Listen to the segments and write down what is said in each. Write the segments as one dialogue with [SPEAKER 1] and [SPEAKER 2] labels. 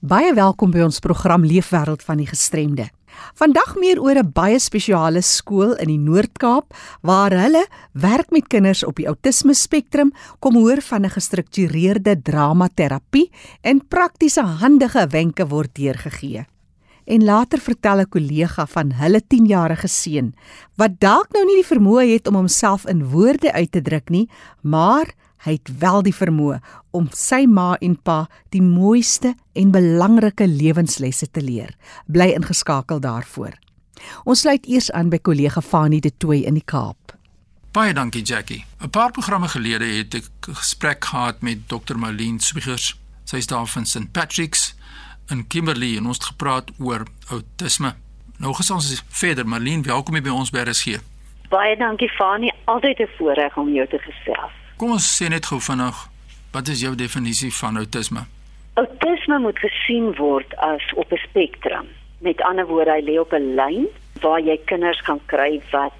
[SPEAKER 1] Baie welkom by ons program Leefwêreld van die Gestremde. Vandag meer oor 'n baie spesiale skool in die Noord-Kaap waar hulle werk met kinders op die outisme spektrum, kom hoor van 'n gestruktureerde dramaterapie en praktiese handige wenke word deurgegee. En later vertel 'n kollega van hulle 10-jarige seun wat dalk nou nie die vermoë het om homself in woorde uit te druk nie, maar Hy het wel die vermoë om sy ma en pa die mooiste en belangrike lewenslesse te leer. Bly ingeskakel daarvoor. Ons sluit eers aan by kollega Fanie de Tooy in die Kaap.
[SPEAKER 2] Baie dankie Jackie. 'n Paar programme gelede het ek 'n gesprek gehad met Dr. Marlene Swiggers. Sy is daar van St Patrick's in Kimberley en ons het gepraat oor outisme. Nou gesels ons verder. Marlene, welkom hier by ons by RSG.
[SPEAKER 3] Baie dankie Fanie, altyd 'n voorreg om jou te gesels.
[SPEAKER 2] Kom ons sê net gou vinnig, wat is jou definisie van outisme?
[SPEAKER 3] Outisme moet gesien word as op 'n spektrum. Met ander woorde, hy lê op 'n lyn waar jy kinders kan kry wat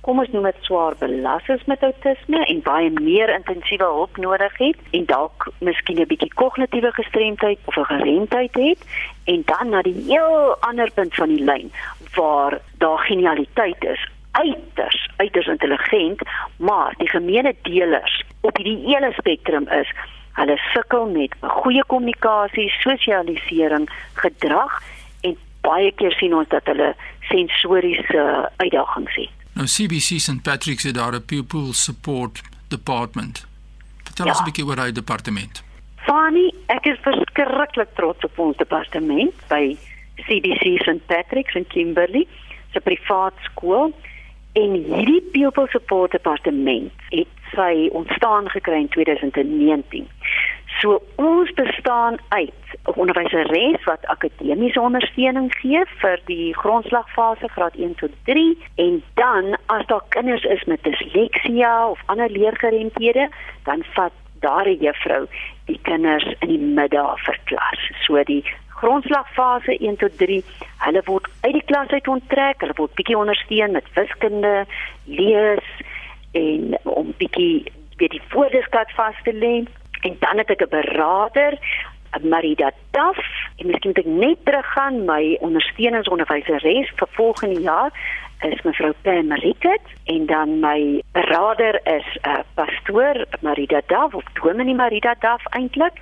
[SPEAKER 3] kom ons noem dit swaar belas is met outisme en baie meer intensiewe hulp nodig het en dalk miskien 'n bietjie kognitiewe gestremdheid of 'n geremdheid het en dan na die heel ander punt van die lyn waar daar genialiteit is uiters uiters intelligent, maar die gemeene deelers op hierdie hele spektrum is hulle sukkel met goeie kommunikasie, sosialisering, gedrag en baie keer sien ons dat hulle sensoriese uitdagings het.
[SPEAKER 2] Nou CBC St Patrick's het daar 'n pupil support department. Vertel ja. ons 'n bietjie oor daai departement.
[SPEAKER 3] Fanny, ek is verskriklik trots op ons departement by CBC St Patrick's in Kimberley, 'n privaat skool En hierdie Pupil Support Departement het sy ontstaan gekry in 2019. So ons bestaan uit 'n onderwyseres wat akademiese ondersteuning gee vir die grondslagfase graad 1 tot 3 en dan as daar kinders is met disleksia of ander leergeremdhede, dan vat daardie juffrou die kinders in die middag vir klas. So die grondslagfase 1 tot 3, hulle word uit die klas uit onttrek, hulle word bietjie ondersteun met wiskunde, lees en om bietjie weer die woordeskat vas te lê. En dan het ek 'n beraader, Marida Duff, en miskien moet ek net teruggaan. My ondersteuningsonderwyseres vir volgende jaar is mevrou Pam Ricket en dan my beraader is uh, pastoor Marida Duff of Dominee Marida Duff eintlik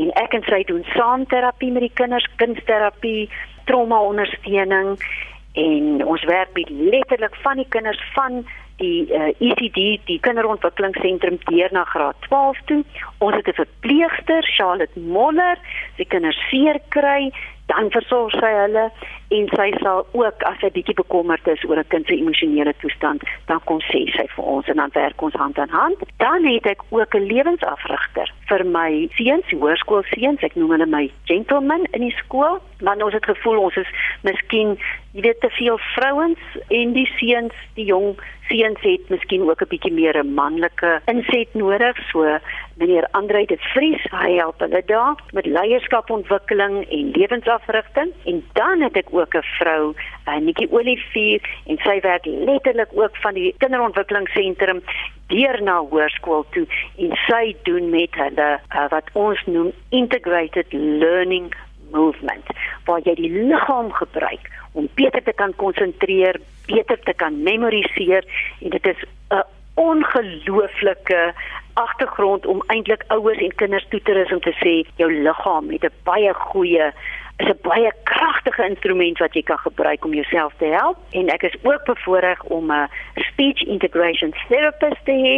[SPEAKER 3] en ek en sy doen saam terapie met die kinders, kunsterapie, trauma ondersteuning en ons werk met letterlik van die kinders van die uh, eh, ECD die kinderontwikkelingsentrum deur na graad 12 toe. Ons het 'n verpleegster, Charlotte Moller, sy kinders seer kry, dan versorg sy hulle en sy sal ook as sy bietjie bekommerd is oor 'n kind se emosionele toestand, dan kom sê sy vir ons en dan werk ons hand aan hand. Dan het ek ook 'n lewensafrigter vir my seuns, hoërskool seuns, ek noem hulle my gentlemen in die skool, want ons het gevoel ons is miskien jy weet te veel vrouens en die seuns, die jong seuns het miskien ook 'n bietjie meer 'n manlike inset nodig, so meneer Andre de Vries, hy help hulle daar met leierskapontwikkeling en lewensafrigting. En dan het ek ook 'n vrou, uh, Nikki Olivier en sy werk letterlik ook van die kinderontwikkelingsentrum deur na hoërskool toe. En sy doen met hulle uh, wat ons noem integrated learning movement waar jy die liggaam gebruik om beter te kan konsentreer, beter te kan memoriseer en dit is 'n ongelooflike agtergrond om eintlik ouers en kinders toe te rus om te sê jou liggaam het 'n baie goeie is 'n baie kragtige instrument wat jy kan gebruik om jouself te help. En ek is ook bevoorreg om 'n speech integration therapist te hê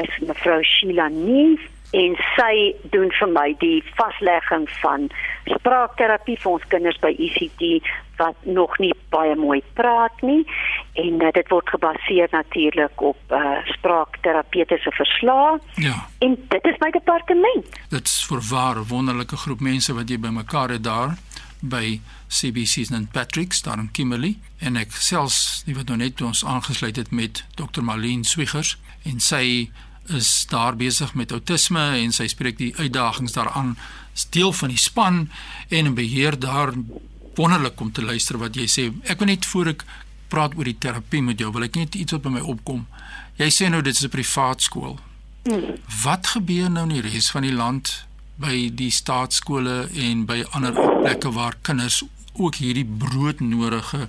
[SPEAKER 3] is mevrou Sheila Neef en sy doen vir my die vaslegging van spraakterapie vir ons kinders by ECT wat nog nie baie mooi praat nie en uh, dit word gebaseer natuurlik op uh, spraakterapeutiese verslae.
[SPEAKER 2] Ja.
[SPEAKER 3] En dit is my departement.
[SPEAKER 2] Dit is vir ware wonderlike groep mense wat jy bymekaar het daar by CBC St Patrick's daar in Kimberley en ek selfs nie wat nou net ons aangesluit het met Dr Marlene Swiggers en sy is daar besig met outisme en sy spreek die uitdagings daaraan as deel van die span en beheer daar wonderlik om te luister wat jy sê. Ek wil net voor ek praat oor die terapie met jou, wil ek net iets wat by my opkom. Jy sê nou dit is 'n privaat skool. Mm. Wat gebeur nou in die res van die land by die staatskole en by ander plekke waar kinders ook hierdie broodnodige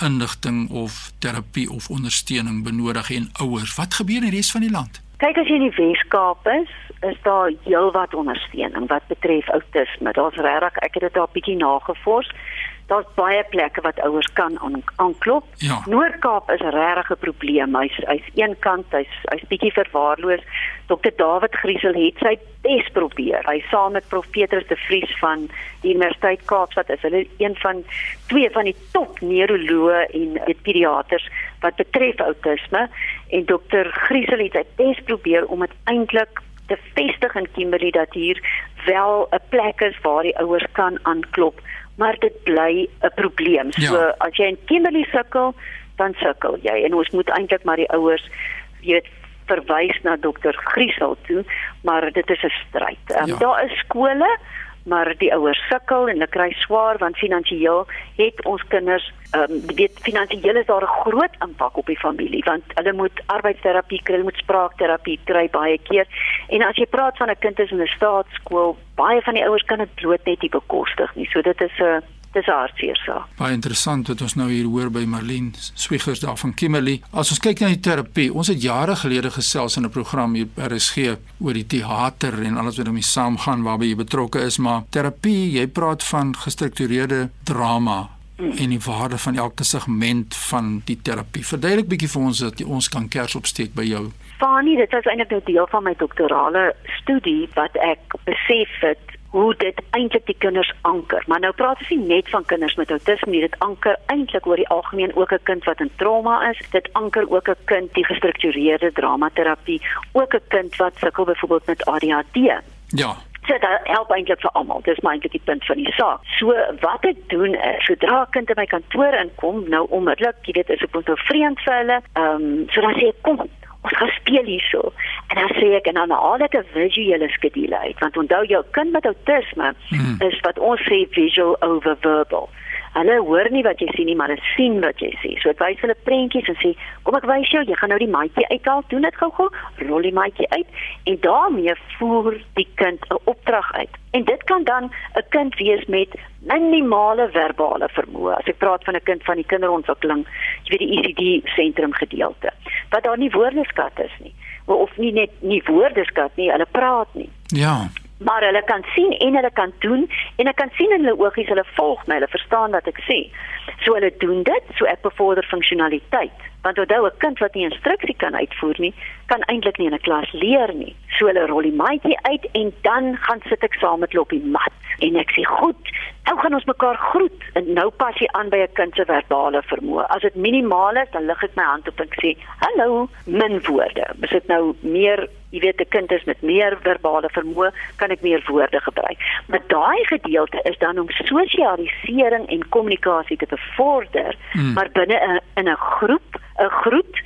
[SPEAKER 2] inligting of terapie of ondersteuning benodig en ouers. Wat gebeur in die res van die land?
[SPEAKER 3] Kyk as jy in die Weskaap is, is daar heelwat ondersteuning wat betref outisme. Daar's regtig, ek het dit daar bietjie nagevors daar's baie plekke wat ouers kan aanklop.
[SPEAKER 2] Ja.
[SPEAKER 3] Noord-Kaap is regtig 'n probleem. Hy's hy's een kant, hy's hy's bietjie verwaarloos. Dr. David Griesel het sy bes probeer. Hy saam met Prof Petrus de Vries van die Universiteit Kaapstad is hulle een van twee van die top neuroloë en pediaters wat betref outisme en Dr. Griesel het sy bes probeer om dit eintlik te vestig in Kimberley dat hier wel 'n plek is waar die ouers kan aanklop maar dit bly 'n probleem. So ja. as jy in Kimberley sukkel, dan sukkel jy en ons moet eintlik maar die ouers weet verwys na dokter Griesel toe, maar dit is 'n stryd. Um, ja. Daar is skole maar die ouers sukkel en hulle kry swaar want finansiëel het ons kinders ehm um, weet finansiëel is daar 'n groot impak op die familie want hulle moet arbeidsterapie kry, hulle moet spraakterapie kry baie keer. En as jy praat van 'n kind is in 'n staatskool, baie van die ouers kan dit bloot net nie bekostig nie. So dit is 'n uh, dis hartseer so.
[SPEAKER 2] Baie interessant wat ons nou hier hoor by Marlene Swiggers daar van Kimberley. As ons kyk na die terapie, ons het jare gelede gesels in 'n program hier by RSG oor die teater en alles wat daarmee saamgaan waarby jy betrokke is, maar terapie, jy praat van gestruktureerde drama en die waarde van elke segment van die terapie. Verduidelik bietjie vir ons dat ons kan kers opsteek by jou.
[SPEAKER 3] Fanie, dit was eintlik 'n nou deel van my doktorale studie wat ek besef het hoe dit eintlik die kinders anker. Maar nou praat ons nie net van kinders met outisme nie, dit anker eintlik oor die algemeen ook 'n kind wat in trauma is. Dit anker ook 'n kind die gestruktureerde dramaterapie, ook 'n kind wat sukkel byvoorbeeld met ADHD.
[SPEAKER 2] Ja.
[SPEAKER 3] So dit help eintlik vir almal. Dis maar eintlik die punt van die saak. So wat ek doen is, sodra 'n kind in my kantoor inkom, nou onmiddellik, jy weet, is ek moet nou vreemd vir hulle. Ehm, um, so dan sê ek kom ons gaan speel hierso. En dan sê ek en dan haal ek 'n visuele skedule uit want onthou jou kind met outisme hmm. is wat ons sê visual over verbal. Hulle hoor nie wat jy sien nie, maar hulle sien wat jy sê. So ek wys hulle prentjies en sê, "Kom ek wys jou, jy gaan nou die maatjie uithaal, doen dit gou-gou, rol die maatjie uit." En daarmee voer die kind 'n opdrag uit. En dit kan dan 'n kind wees met minimale verbale vermoë. As ek praat van 'n kind van die kinderontwikkeling, jy weet die ECD sentrum gedeelte, wat daar nie woordeskat is nie, of nie net nie woordeskat nie, hulle praat nie.
[SPEAKER 2] Ja
[SPEAKER 3] maar hulle kan sien en hulle kan doen en ek kan sien in hulle oogies hulle volg my hulle verstaan wat ek sê. So hulle doen dit so ek bevorder funksionaliteit. Want onthou 'n kind wat nie instruksie kan uitvoer nie kan eintlik nie in 'n klas leer nie so hulle rol die maatjie uit en dan gaan sit ek saam met hulle op die mat en ek sê goed nou gaan ons mekaar groet en nou pas jy aan by 'n kind se verbale vermoë as dit minimaal is dan lig ek my hand op en sê hallo min woorde is dit nou meer jy weet 'n kind is met meer verbale vermoë, kan ek meer woorde gebruik. Maar daai gedeelte is dan om sosialisering en kommunikasie te bevorder, hmm. maar binne 'n in 'n groep, 'n groep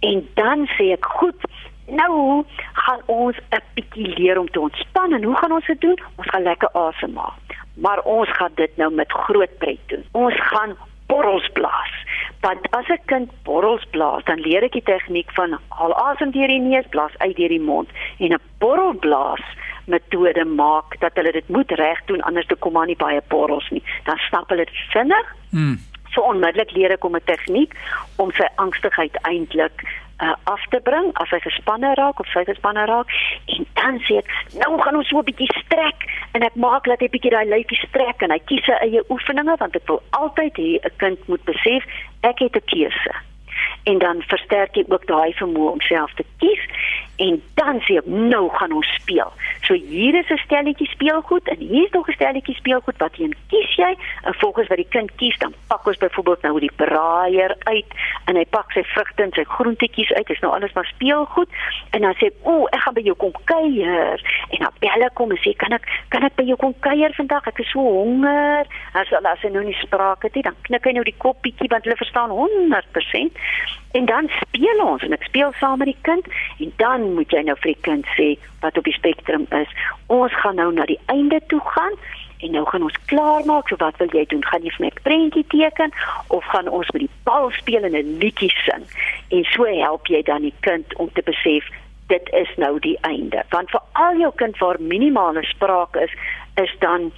[SPEAKER 3] en dan sê ek goed Nou gaan ons 'n bietjie leer om te ontspan en hoe gaan ons dit doen? Ons gaan lekker asemhaal. Maar ons gaan dit nou met groot pret doen. Ons gaan borrels blaas. Want as 'n kind borrels blaas, dan leer ek die tegniek van haal asem deur die neus, blaas uit deur die mond en 'n borrelblaas metode maak dat hulle dit moet reg doen anders te kom maar nie baie borrels nie. Dan snap hulle dit vinnig.
[SPEAKER 2] Mm.
[SPEAKER 3] So onmiddellik leer ek om 'n tegniek om sy angstigheid eintlik uh, af te bring as hy gespanne raak of sy gespanne raak en dan sê ek nou gaan ons so 'n bietjie strek en ek maak dat hy bietjie daai lyfie strek en hy kies sy eie oefeninge want ek wil altyd hê 'n kind moet besef ek het 'n keuse. En dan versterk jy ook daai vermoë om self te kies en dan sê ek nou gaan ons speel. So hier is 'n stelletjie speelgoed en hier is nog 'n stelletjie speelgoed wat een kies jy en volgens wat die kind kies dan pak ons byvoorbeeld nou die braaier uit en hy pak sy vrugte en sy groentetjies uit. Dit is nou alles maar speelgoed en dan sê ek o, ek gaan by jou kom kuier en dan bel ek kom en sê kan ek kan ek by jou kom kuier vandag? Ek is so honger. As as hy nou nie spraak het nie, dan knik hy nou die kop bietjie want hulle verstaan 100%. En dan speel ons en ek speel saam met die kind en dan moet jy nou vir die kind sê wat op die spektrum is. Ons gaan nou na die einde toe gaan en nou gaan ons klaar maak. So wat wil jy doen? Gaan jy vir my 'n prentjie teken of gaan ons met die bal speel en 'n liedjie sing? En so help jy dan die kind om te besef dit is nou die einde. Want vir al jou kind waar minimale sprake is, is dan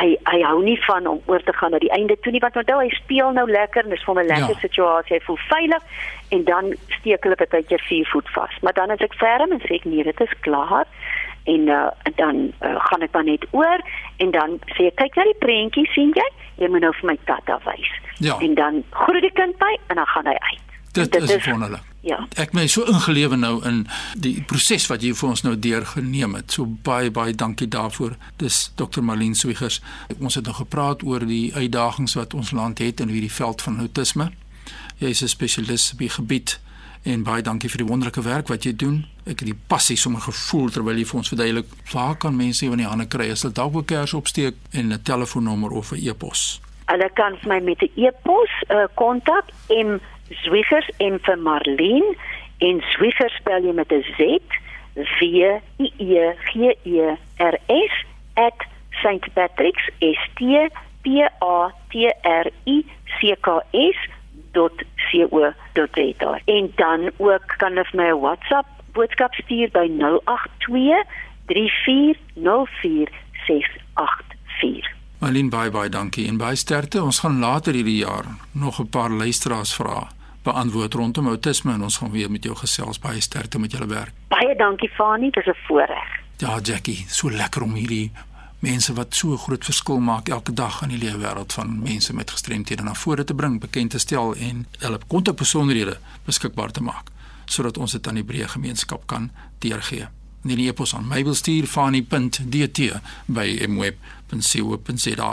[SPEAKER 3] hy hy hou nie van om oor te gaan na die einde toe nie want onthou hy speel nou lekker en dis vir 'n lekker ja. situasie, hy voel veilig en dan steek hulle baie keer vier voet vas. Maar dan as ek ferm en sê ek nee, dit is klaar en uh, dan uh, gaan ek maar net oor en dan sê ek kyk na die prentjie sien jy jy moet nou vir my tata wys
[SPEAKER 2] ja.
[SPEAKER 3] en dan groet die kind by en dan gaan hy uit
[SPEAKER 2] dit, dit is wonderlik.
[SPEAKER 3] ja.
[SPEAKER 2] Ek my so ingelewe nou in die proses wat jy vir ons nou deurgeneem het. So baie baie dankie daarvoor. Dis dokter Marlene Swiggers ons het nou gepraat oor die uitdagings wat ons land het in hierdie veld van autisme. Jy is 'n spesialis op die gebied en baie dankie vir die wonderlike werk wat jy doen. Ek het die passie sommer gevoel terwyl jy vir ons verduidelik waar kan mense jou in die hande kry as hulle dalk 'n kers opsteek en 'n telefoonnommer of 'n e-pos.
[SPEAKER 3] Hulle kan vir my met 'n e-pos uh, kontak en Zwiggers en vir Marlene en Zwiggers spel jy met 'n Z V I E G E R S @ Patrick's S T P A T R I C K S www.co.za en dan ook kan hulle my 'n WhatsApp boodskap stuur by 082 3404684.
[SPEAKER 2] Malin bye bye dankie en baie sterkte. Ons gaan later hierdie jaar nog 'n paar luisteraars vra beantwoord rondom autisme en ons gaan weer met jou gesels baie sterkte met julle werk.
[SPEAKER 3] Baie dankie Fani, dit is 'n voorreg.
[SPEAKER 2] Ja Jackie, so lekker om hierdie mense wat so groot verskil maak elke dag in die lewe wêreld van mense met gestremthede na vore te bring, bekend te stel en hulle kontakbesonderhede beskikbaar te maak sodat ons dit aan die breë gemeenskap kan deurgee. In die e-pos aan my wil stuur fani.dt by mweb.co.za.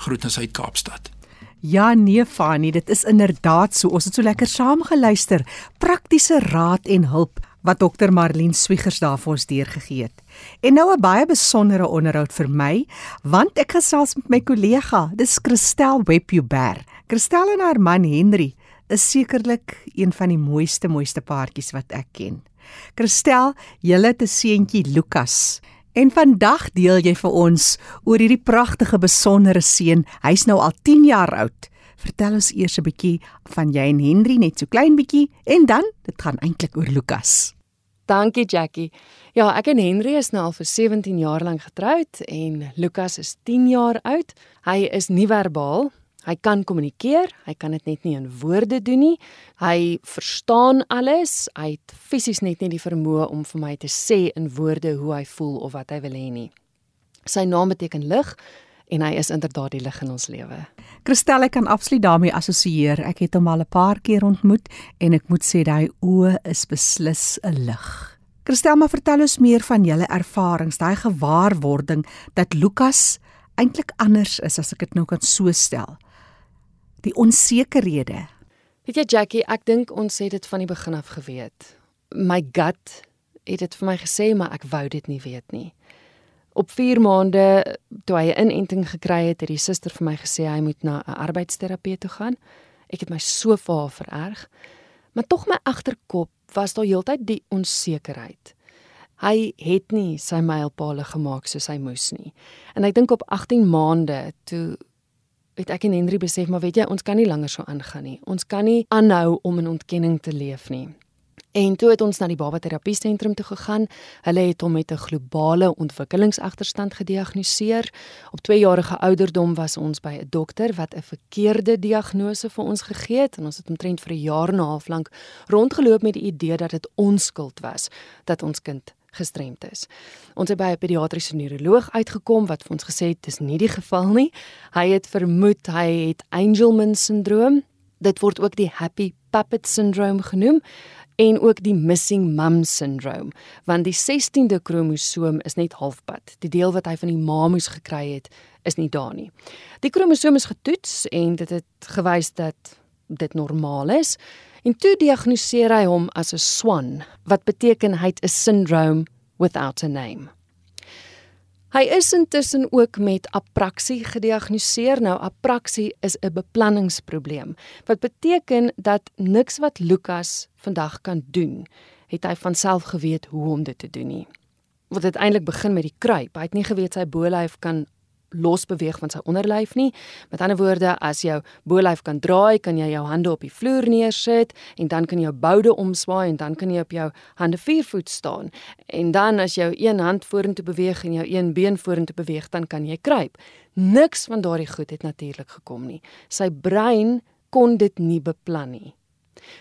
[SPEAKER 2] Groetens uit Kaapstad.
[SPEAKER 1] Ja nee Fani, dit is inderdaad so. Ons het so lekker saam geluister. Praktiese raad en hulp wat dokter Marlene Swiggers daar vir ons deurgegee het. En nou 'n baie besondere onderhoud vir my, want ek gesels met my kollega, dis Christel Webjuber. Christel en haar man Henry is sekerlik een van die mooiste mooiste paartjies wat ek ken. Christel, julle het 'n seentjie Lukas. En vandag deel jy vir ons oor hierdie pragtige besondere seun. Hy's nou al 10 jaar oud. Vertel ons eers 'n bietjie van jy en Henry net so klein bietjie en dan dit gaan eintlik oor Lukas.
[SPEAKER 4] Dankie Jackie. Ja, ek en Henry is nou al vir 17 jaar lank getroud en Lukas is 10 jaar oud. Hy is nie verbaal. Hy kan kommunikeer, hy kan dit net nie in woorde doen nie. Hy verstaan alles. Hy het fisies net nie die vermoë om vir my te sê in woorde hoe hy voel of wat hy wil hê nie. Sy naam beteken lig en hy is inderdaad die lig in ons lewe.
[SPEAKER 1] Christel ek kan absoluut daarmee assosieer. Ek het hom al 'n paar keer ontmoet en ek moet sê daai oë is beslis 'n lig. Christel, maar vertel ons meer van julle ervarings, daai gewaarwording dat Lukas eintlik anders is as ek dit nou kan so stel. Die onsekerhede.
[SPEAKER 4] Weet jy Jackie, ek dink ons het dit van die begin af geweet. My gut het dit vir my gesê, maar ek wou dit nie weet nie. Op 4 maande toe hy 'n inenting gekry het, het die suster vir my gesê hy moet na 'n arbeidsterapeut toe gaan. Ek het my so vir haar vererg. Maar tog my agterkop was daar heeltyd die onsekerheid. Hy het nie sy mylpaale gemaak soos hy moes nie. En ek dink op 18 maande toe het ek en Henry besef maar weet jy ons kan nie langer so aangaan nie. Ons kan nie aanhou om in ontkenning te leef nie. En toe het ons na die babaterapie sentrum toe gegaan. Hulle het hom met 'n globale ontwikkelingsagterstand gediagnoseer. Op 2 jarige ouderdom was ons by 'n dokter wat 'n verkeerde diagnose vir ons gegee het en ons het omtrent vir 'n jaar en 'n half lank rondgeloop met die idee dat dit onskuld was dat ons kind gestremd is. Ons het by 'n pediatriese neuroloog uitgekom wat vir ons gesê het dis nie die geval nie. Hy het vermoed hy het Angelman syndroom. Dit word ook die happy puppet syndroom genoem en ook die missing mum syndroom want die 16de kromosoom is net halfpad. Die deel wat hy van die ma moes gekry het, is nie daar nie. Die kromosoom is getoets en dit het gewys dat dit normaal is en toe diagnoseer hy hom as 'n swan wat beteken hy het 'n syndrome without a name. Hy is intussen ook met apraksie gediagnoseer. Nou apraksie is 'n beplanningsprobleem. Wat beteken dat niks wat Lukas vandag kan doen, het hy van self geweet hoe om dit te doen nie. Wat dit eintlik begin met die kruip. Hy het nie geweet sy bolyf kan los beweeg van sy onderlyf nie. Met ander woorde, as jou bolyf kan draai, kan jy jou hande op die vloer neersit en dan kan jy jou boude omswaai en dan kan jy op jou hande viervoet staan. En dan as jou een hand vorentoe beweeg en jou een been vorentoe beweeg, dan kan jy kruip. Niks van daardie goed het natuurlik gekom nie. Sy brein kon dit nie beplan nie.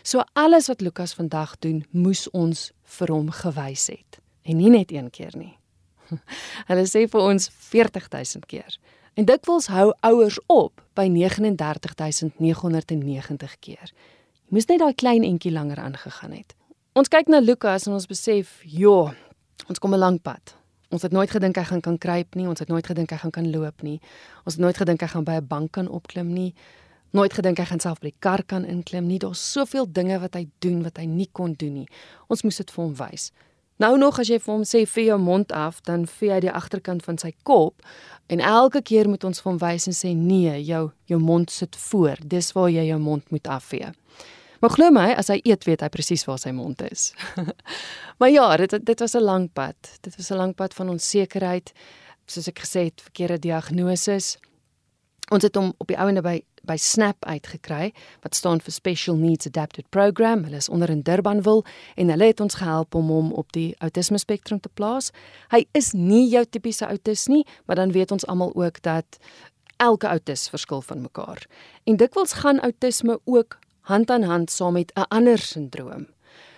[SPEAKER 4] So alles wat Lukas vandag doen, moes ons vir hom gewys het. En nie net een keer nie. Hulle sê vir ons 40000 keer. En dikwels hou ouers op by 39990 keer. Jy moes net daai klein entjie langer aangegaan het. Ons kyk na Lukas en ons besef, "Jo, ons kom 'n lang pad. Ons het nooit gedink hy gaan kan kruip nie, ons het nooit gedink hy gaan kan loop nie. Ons het nooit gedink hy gaan by 'n bank kan opklim nie. Nooit gedink hy gaan self by die kar kan inklim nie. Daar's soveel dinge wat hy doen wat hy nie kon doen nie. Ons moes dit vir hom wys. Nou nog as jy vir hom sê vee jou mond af, dan vee hy die agterkant van sy kop en elke keer moet ons vir hom wys en sê nee, jou jou mond sit voor. Dis waar jy jou mond moet afvee. Maar glo my, as hy eet, weet hy presies waar sy mond is. maar ja, dit dit was 'n lang pad. Dit was 'n lang pad van onsekerheid, soos ek gesê het, verkeerde diagnose. Ons het hom op die ouene by by SNAP uitgekry wat staan vir Special Needs Adapted Program. Hulle is onder in Durbanville en hulle het ons gehelp om hom op die autisme spektrum te plaas. Hy is nie jou tipiese outis nie, maar dan weet ons almal ook dat elke outis verskil van mekaar. En dikwels gaan outisme ook hand aan hand saam met 'n ander sindroom.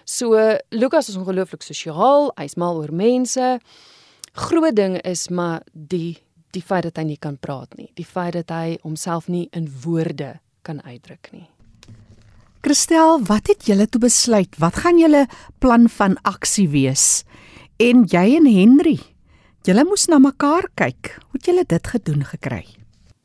[SPEAKER 4] So Lukas is ongelooflik sosiaal, hy's mal oor mense. Groot ding is maar die die feit dat hy nie kan praat nie, die feit dat hy homself nie in woorde kan uitdruk nie.
[SPEAKER 1] Christel, wat het julle toe besluit? Wat gaan julle plan van aksie wees? En jy en Henry, julle moes na mekaar kyk. Hoe het julle dit gedoen gekry?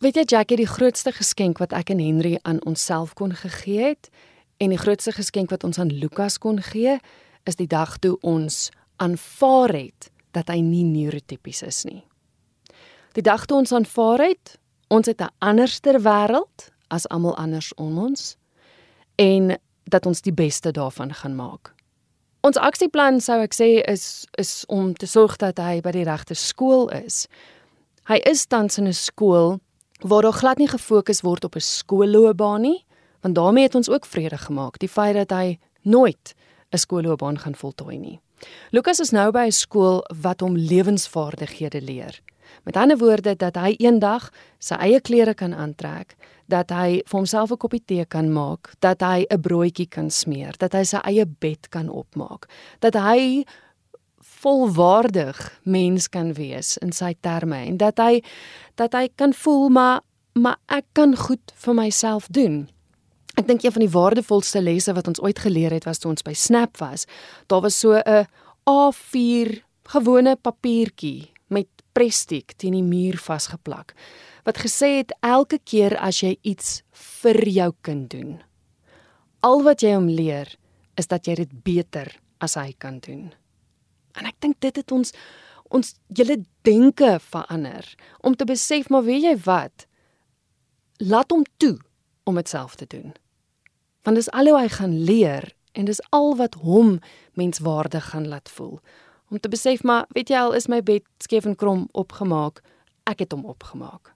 [SPEAKER 4] Weet jy Jackie, die grootste geskenk wat ek en Henry aan onsself kon gegee het en die grootste geskenk wat ons aan Lukas kon gee, is die dag toe ons aanvaar het dat hy nie neurotipies is nie. Die dag toe ons aanvaar het, ons het 'n anderster wêreld as almal anders om ons en dat ons die beste daarvan gaan maak. Ons aksieplan sou ek sê is is om te sorg dat hy by die regte skool is. Hy is tans in 'n skool waar daar glad nie gefokus word op 'n skoolloopbaan nie, want daarmee het ons ook vrede gemaak, die feit dat hy nooit 'n skoolloopbaan gaan voltooi nie. Lukas is nou by 'n skool wat hom lewensvaardighede leer. Met ander woorde dat hy eendag sy eie klere kan aantrek, dat hy vir homself 'n koppie tee kan maak, dat hy 'n broodjie kan smeer, dat hy sy eie bed kan opmaak, dat hy volwaardig mens kan wees in sy terme en dat hy dat hy kan voel maar maar ek kan goed vir myself doen. Ek dink een van die waardevolste lesse wat ons ooit geleer het was toe ons by Snap was. Daar was so 'n A4 gewone papiertjie prestiek teen die muur vasgeplak wat gesê het elke keer as jy iets vir jou kind doen. Al wat jy hom leer is dat jy dit beter as hy kan doen. En ek dink dit het ons ons hele denke verander om te besef maar weet jy wat? Laat hom toe om dit self te doen. Want dis al hoe hy gaan leer en dis al wat hom menswaardig gaan laat voel. Om te besef maar weet jy al is my bed skeef en krom opgemaak, ek het hom opgemaak.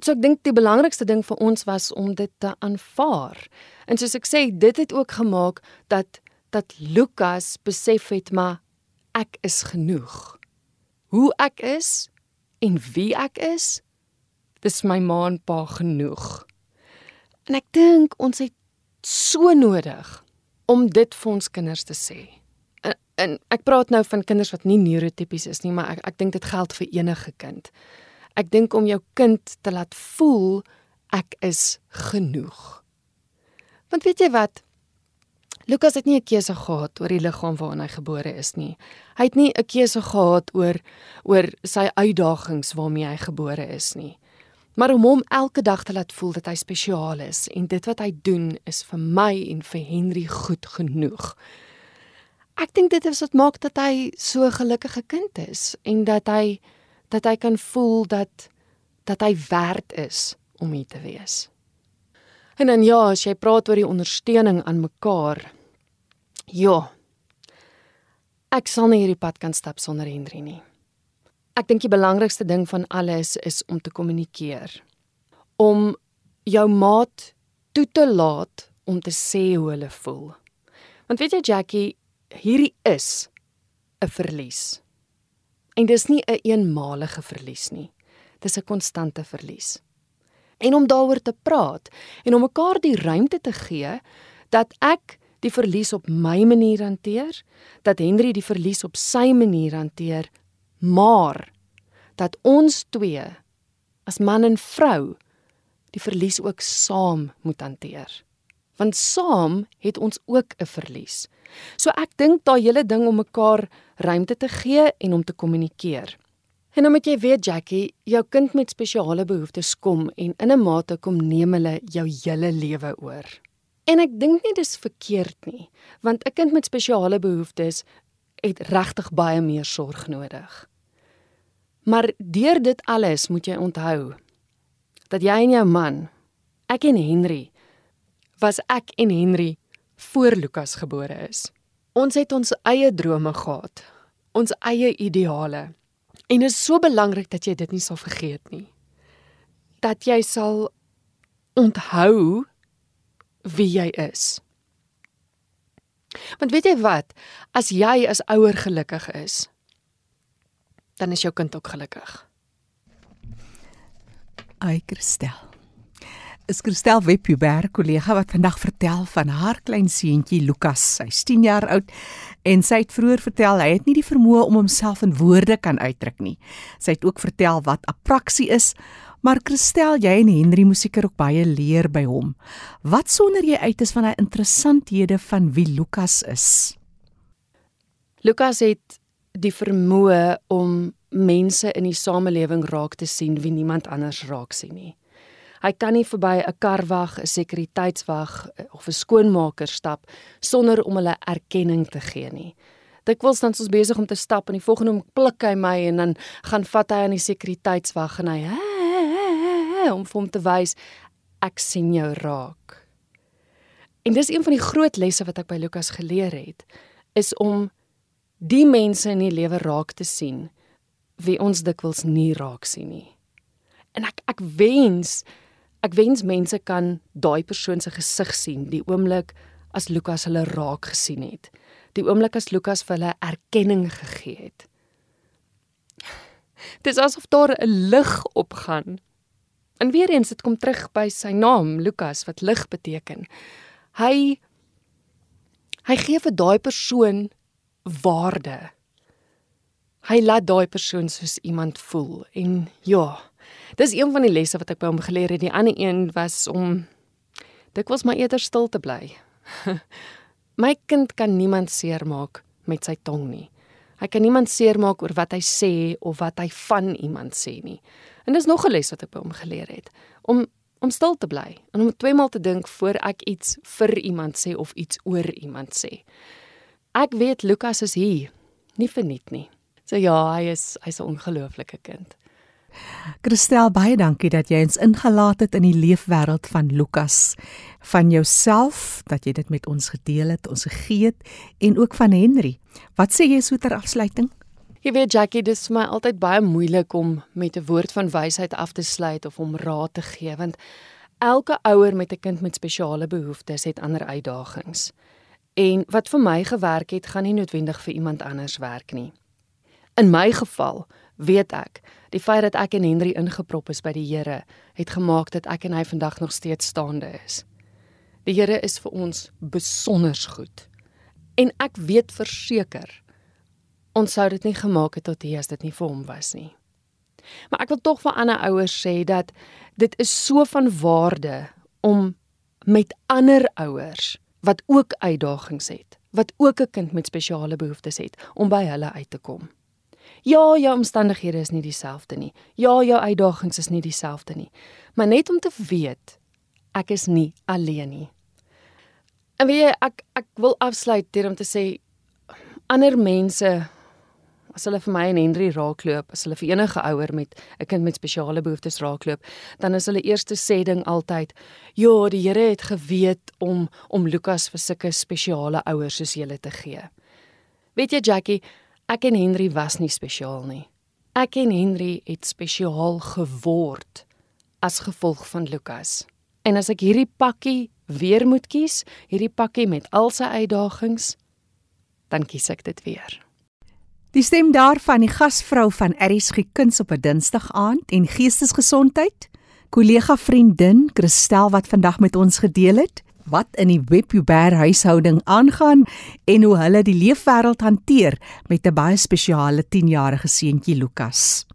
[SPEAKER 4] So ek dink die belangrikste ding vir ons was om dit te aanvaar. En soos ek sê, dit het ook gemaak dat dat Lukas besef het maar ek is genoeg. Hoe ek is en wie ek is, dis my ma en pa genoeg. En ek dink ons het so nodig om dit vir ons kinders te sê. En, ek praat nou van kinders wat nie neurotipies is nie, maar ek ek dink dit geld vir enige kind. Ek dink om jou kind te laat voel ek is genoeg. Want weet jy wat? Lukas het nie 'n keuse gehad oor die liggaam waarin hy gebore is nie. Hy het nie 'n keuse gehad oor oor sy uitdagings waarmee hy gebore is nie. Maar om hom elke dag te laat voel dat hy spesiaal is en dit wat hy doen is vir my en vir Henry goed genoeg. Ek dink dit is wat maak dat hy so 'n gelukkige kind is en dat hy dat hy kan voel dat dat hy werd is om hier te wees. En dan ja, as jy praat oor die ondersteuning aan mekaar, Ja. Ek sal nie hierdie pad kan stap sonder Henry nie. Ek dink die belangrikste ding van alles is om te kommunikeer. Om jou maat toe te laat om te sê hoe hulle voel. Want weet jy Jackie, hierdie is 'n verlies. En dis nie 'n een eenmalige verlies nie. Dis 'n konstante verlies. En om daaroor te praat en om mekaar die ruimte te gee dat ek die verlies op my manier hanteer, dat Henry die verlies op sy manier hanteer, maar dat ons twee as man en vrou die verlies ook saam moet hanteer. Want saam het ons ook 'n verlies. So ek dink daai hele ding om mekaar ruimte te gee en om te kommunikeer. En dan moet jy weet Jackie, jou kind met spesiale behoeftes kom en in 'n mate kom neem hulle jou hele lewe oor. En ek dink nie dis verkeerd nie, want 'n kind met spesiale behoeftes het regtig baie meer sorg nodig. Maar deur dit alles moet jy onthou dat jy en jou man, ek en Henry, was ek en Henry voor Lukas gebore is. Ons het ons eie drome gehad, ons eie ideale. En dit is so belangrik dat jy dit nie sal vergeet nie. Dat jy sal onthou wie jy is. Want weet jy wat, as jy as ouer gelukkig is, dan is jou kind ook gelukkig.
[SPEAKER 1] Ai Christel is Christel Webber, kollega wat vandag vertel van haar klein seentjie Lukas. Hy's 10 jaar oud en sy het vroeër vertel hy het nie die vermoë om homself in woorde kan uitdruk nie. Sy het ook vertel wat apraksie is, maar Christel, jy en Henry moet seker ook baie leer by hom. Wat sonder jy uit is van hy interessanthede van wie Lukas is?
[SPEAKER 4] Lukas het die vermoë om mense in die samelewing raak te sien wie niemand anders raak sien nie. Hy kan nie verby 'n karwag, 'n sekuriteitswag eh, of 'n skoonmaker stap sonder om hulle erkenning te gee nie. Dikwels dan ons besig om te stap en die volgende om pluk hy my en dan gaan vat hy aan die sekuriteitswag en hy om vir hom te wys ek sien jou raak. En dis een van die groot lesse wat ek by Lukas geleer het, is om die mense in die lewe raak te sien wie ons dikwels nie raak sien nie. En ek ek wens Ek wens mense kan daai persoon se gesig sien die oomblik as Lukas hulle raak gesien het. Die oomblik as Lukas vir hulle erkenning gegee het. Dis asof daar 'n lig opgaan. En weer eens dit kom terug by sy naam Lukas wat lig beteken. Hy hy gee vir daai persoon waarde. Hy laat daai persoon soos iemand voel en ja, Dis een van die lesse wat ek by hom geleer het. Die ander een was om dikwels maar eerder stil te bly. My kind kan niemand seermaak met sy tong nie. Hy kan niemand seermaak oor wat hy sê of wat hy van iemand sê nie. En dis nog 'n les wat ek by hom geleer het om om stil te bly en om twee maal te dink voor ek iets vir iemand sê of iets oor iemand sê. Ek weet Lukas is hier, nie verniet nie. So ja, hy is hy's 'n ongelooflike kind.
[SPEAKER 1] Christel, baie dankie dat jy ons ingelaat het in die leefwêreld van Lukas, van jouself dat jy dit met ons gedeel het, ons gegee het en ook van Henry. Wat sê jy so ter afsluiting?
[SPEAKER 4] Jy weet Jackie, dit is vir my altyd baie moeilik om met 'n woord van wysheid af te sluit of om raad te gee want elke ouer met 'n kind met spesiale behoeftes het ander uitdagings. En wat vir my gewerk het, gaan nie noodwendig vir iemand anders werk nie. In my geval weet ek Die feit dat ek en Henry ingeprop is by die Here het gemaak dat ek en hy vandag nog steeds staande is. Die Here is vir ons besonder goed. En ek weet verseker ons sou dit nie gemaak het tot hier as dit nie vir hom was nie. Maar ek wil tog vir ander ouers sê dat dit is so van waarde om met ander ouers wat ook uitdagings het, wat ook 'n kind met spesiale behoeftes het, om by hulle uit te kom. Ja, jou omstandighede is nie dieselfde nie. Ja, jou uitdagings is nie dieselfde nie. Maar net om te weet ek is nie alleen nie. En weet jy, ek ek wil afsluit deur om te sê ander mense as hulle vir my en Henry raakloop, as hulle vir enige ouer met 'n kind met spesiale behoeftes raakloop, dan is hulle eerste sê ding altyd: "Ja, die Here het geweet om om Lukas vir sulke spesiale ouers soos julle te gee." Weet jy Jackie, Ek en Henry was nie spesiaal nie. Ek en Henry het spesiaal geword as gevolg van Lukas. En as ek hierdie pakkie weer moet kies, hierdie pakkie met al sy uitdagings, dan kies ek dit weer.
[SPEAKER 1] Die stem daarvan die gasvrou van RSG Kuns op 'n Dinsdag aand en Geestesgesondheid, kollega vriendin Christel wat vandag met ons gedeel het wat in die Webjuber huishouding aangaan en hoe hulle die leefwêreld hanteer met 'n baie spesiale 10-jarige seentjie Lukas.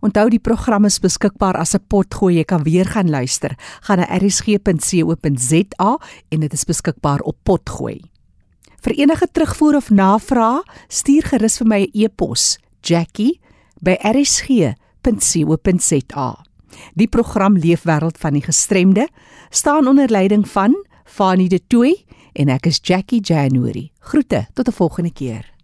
[SPEAKER 1] Onthou die program is beskikbaar as 'n potgooi. Jy kan weer gaan luister. Gaan na rsg.co.za en dit is beskikbaar op potgooi. Vir enige terugvoer of navrae, stuur gerus vir my 'n e-pos, jackie@rsg.co.za. Die program Leefwêreld van die Gestremde staan onder leiding van Fanie De Tooy en ek is Jackie January. Groete tot 'n volgende keer.